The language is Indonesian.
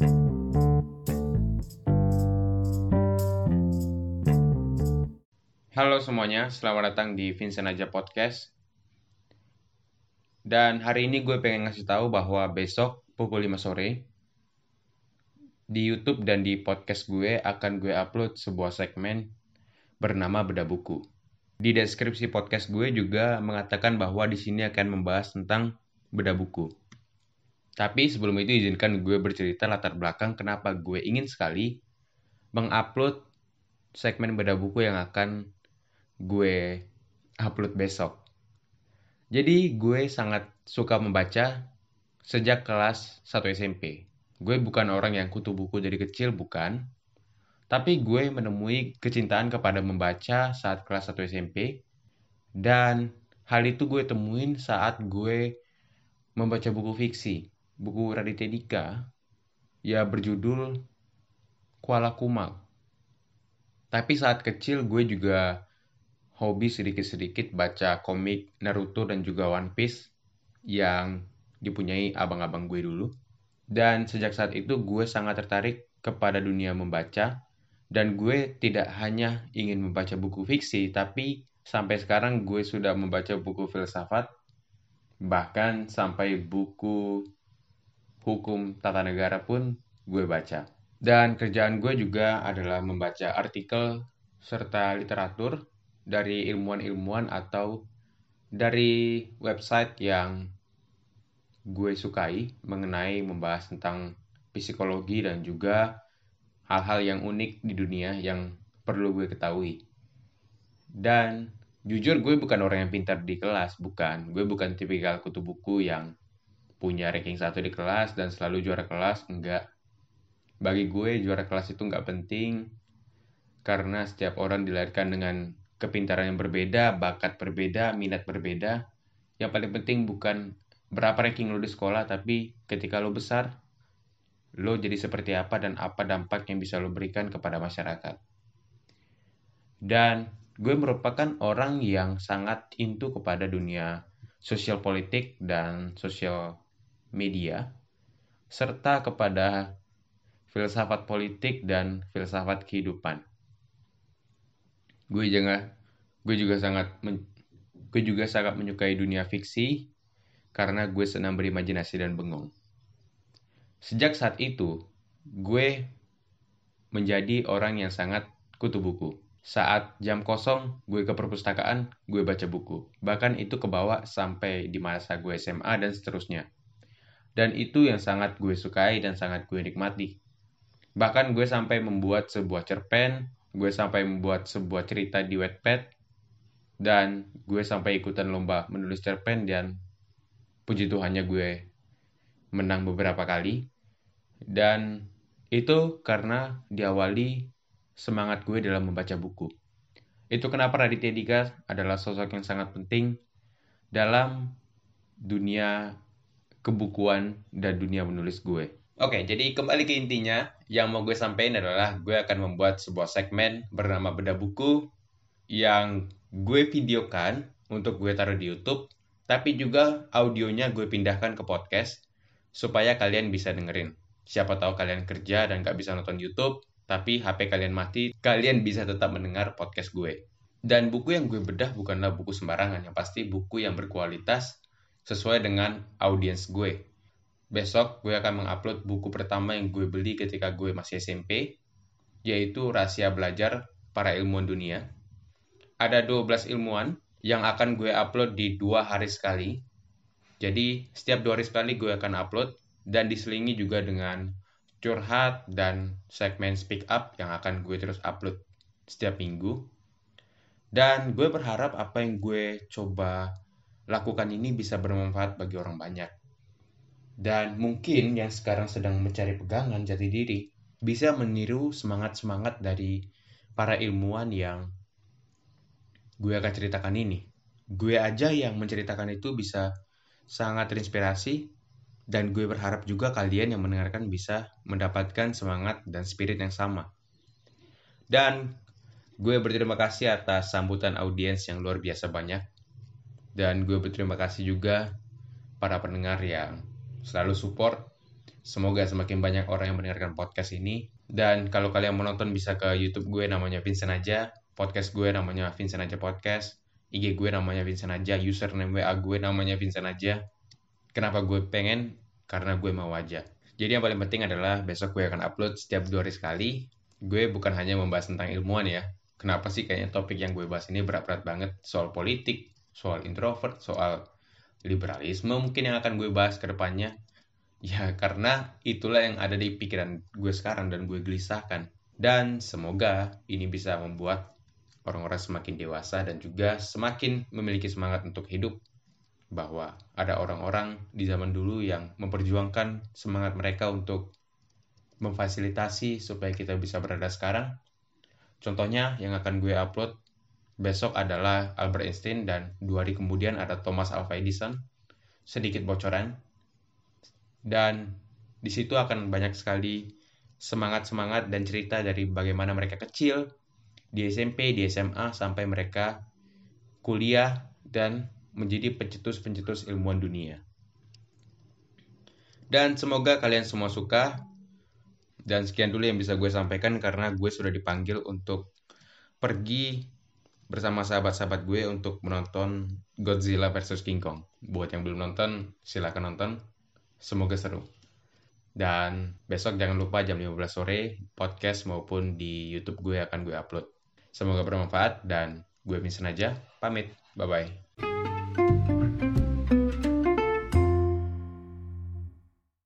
Halo semuanya, selamat datang di Vincent Aja Podcast. Dan hari ini gue pengen ngasih tahu bahwa besok pukul 5 sore di YouTube dan di podcast gue akan gue upload sebuah segmen bernama Beda Buku. Di deskripsi podcast gue juga mengatakan bahwa di sini akan membahas tentang beda buku. Tapi sebelum itu izinkan gue bercerita latar belakang kenapa gue ingin sekali mengupload segmen beda buku yang akan gue upload besok. Jadi gue sangat suka membaca sejak kelas 1 SMP. Gue bukan orang yang kutu buku dari kecil, bukan. Tapi gue menemui kecintaan kepada membaca saat kelas 1 SMP. Dan hal itu gue temuin saat gue membaca buku fiksi. Buku Raditya Dika ya berjudul Kuala Kumal. Tapi saat kecil gue juga hobi sedikit-sedikit baca komik Naruto dan juga One Piece yang dipunyai abang-abang gue dulu. Dan sejak saat itu gue sangat tertarik kepada dunia membaca dan gue tidak hanya ingin membaca buku fiksi tapi sampai sekarang gue sudah membaca buku filsafat bahkan sampai buku hukum tata negara pun gue baca. Dan kerjaan gue juga adalah membaca artikel serta literatur dari ilmuwan-ilmuwan atau dari website yang gue sukai mengenai membahas tentang psikologi dan juga hal-hal yang unik di dunia yang perlu gue ketahui. Dan jujur gue bukan orang yang pintar di kelas, bukan. Gue bukan tipikal kutu buku yang punya ranking satu di kelas dan selalu juara kelas, enggak. Bagi gue juara kelas itu enggak penting karena setiap orang dilahirkan dengan kepintaran yang berbeda, bakat berbeda, minat berbeda. Yang paling penting bukan berapa ranking lo di sekolah, tapi ketika lo besar, lo jadi seperti apa dan apa dampak yang bisa lo berikan kepada masyarakat. Dan gue merupakan orang yang sangat into kepada dunia sosial politik dan sosial media, serta kepada filsafat politik dan filsafat kehidupan gue juga gue juga sangat men, gue juga sangat menyukai dunia fiksi karena gue senang berimajinasi dan bengong. Sejak saat itu, gue menjadi orang yang sangat kutu buku. Saat jam kosong, gue ke perpustakaan, gue baca buku. Bahkan itu kebawa sampai di masa gue SMA dan seterusnya. Dan itu yang sangat gue sukai dan sangat gue nikmati. Bahkan gue sampai membuat sebuah cerpen gue sampai membuat sebuah cerita di Wattpad dan gue sampai ikutan lomba menulis cerpen dan puji Tuhannya gue menang beberapa kali dan itu karena diawali semangat gue dalam membaca buku. Itu kenapa Raditya Dika adalah sosok yang sangat penting dalam dunia kebukuan dan dunia menulis gue. Oke, jadi kembali ke intinya, yang mau gue sampaikan adalah gue akan membuat sebuah segmen bernama Beda Buku yang gue videokan untuk gue taruh di YouTube, tapi juga audionya gue pindahkan ke podcast supaya kalian bisa dengerin. Siapa tahu kalian kerja dan gak bisa nonton YouTube, tapi HP kalian mati, kalian bisa tetap mendengar podcast gue. Dan buku yang gue bedah bukanlah buku sembarangan, yang pasti buku yang berkualitas sesuai dengan audiens gue besok gue akan mengupload buku pertama yang gue beli ketika gue masih SMP, yaitu Rahasia Belajar Para Ilmuwan Dunia. Ada 12 ilmuwan yang akan gue upload di dua hari sekali. Jadi setiap dua hari sekali gue akan upload dan diselingi juga dengan curhat dan segmen speak up yang akan gue terus upload setiap minggu. Dan gue berharap apa yang gue coba lakukan ini bisa bermanfaat bagi orang banyak. Dan mungkin yang sekarang sedang mencari pegangan jati diri bisa meniru semangat-semangat dari para ilmuwan yang gue akan ceritakan ini. Gue aja yang menceritakan itu bisa sangat terinspirasi dan gue berharap juga kalian yang mendengarkan bisa mendapatkan semangat dan spirit yang sama. Dan gue berterima kasih atas sambutan audiens yang luar biasa banyak. Dan gue berterima kasih juga para pendengar yang selalu support Semoga semakin banyak orang yang mendengarkan podcast ini. Dan kalau kalian mau nonton bisa ke YouTube gue namanya Vincent aja, podcast gue namanya Vincent aja podcast, IG gue namanya Vincent aja, username WA gue namanya Vincent aja. Kenapa gue pengen? Karena gue mau aja. Jadi yang paling penting adalah besok gue akan upload setiap dua hari sekali. Gue bukan hanya membahas tentang ilmuwan ya. Kenapa sih kayaknya topik yang gue bahas ini berat-berat banget soal politik, soal introvert, soal liberalisme mungkin yang akan gue bahas ke depannya. Ya karena itulah yang ada di pikiran gue sekarang dan gue gelisahkan. Dan semoga ini bisa membuat orang-orang semakin dewasa dan juga semakin memiliki semangat untuk hidup bahwa ada orang-orang di zaman dulu yang memperjuangkan semangat mereka untuk memfasilitasi supaya kita bisa berada sekarang. Contohnya yang akan gue upload besok adalah Albert Einstein dan dua hari kemudian ada Thomas Alva Edison. Sedikit bocoran, dan di situ akan banyak sekali semangat-semangat dan cerita dari bagaimana mereka kecil di SMP, di SMA sampai mereka kuliah dan menjadi pencetus-pencetus ilmuwan dunia. Dan semoga kalian semua suka. Dan sekian dulu yang bisa gue sampaikan karena gue sudah dipanggil untuk pergi bersama sahabat-sahabat gue untuk menonton Godzilla vs King Kong. Buat yang belum nonton, silahkan nonton. Semoga seru. Dan besok jangan lupa jam 15 sore podcast maupun di YouTube gue akan gue upload. Semoga bermanfaat dan gue Vincent aja. Pamit. Bye-bye.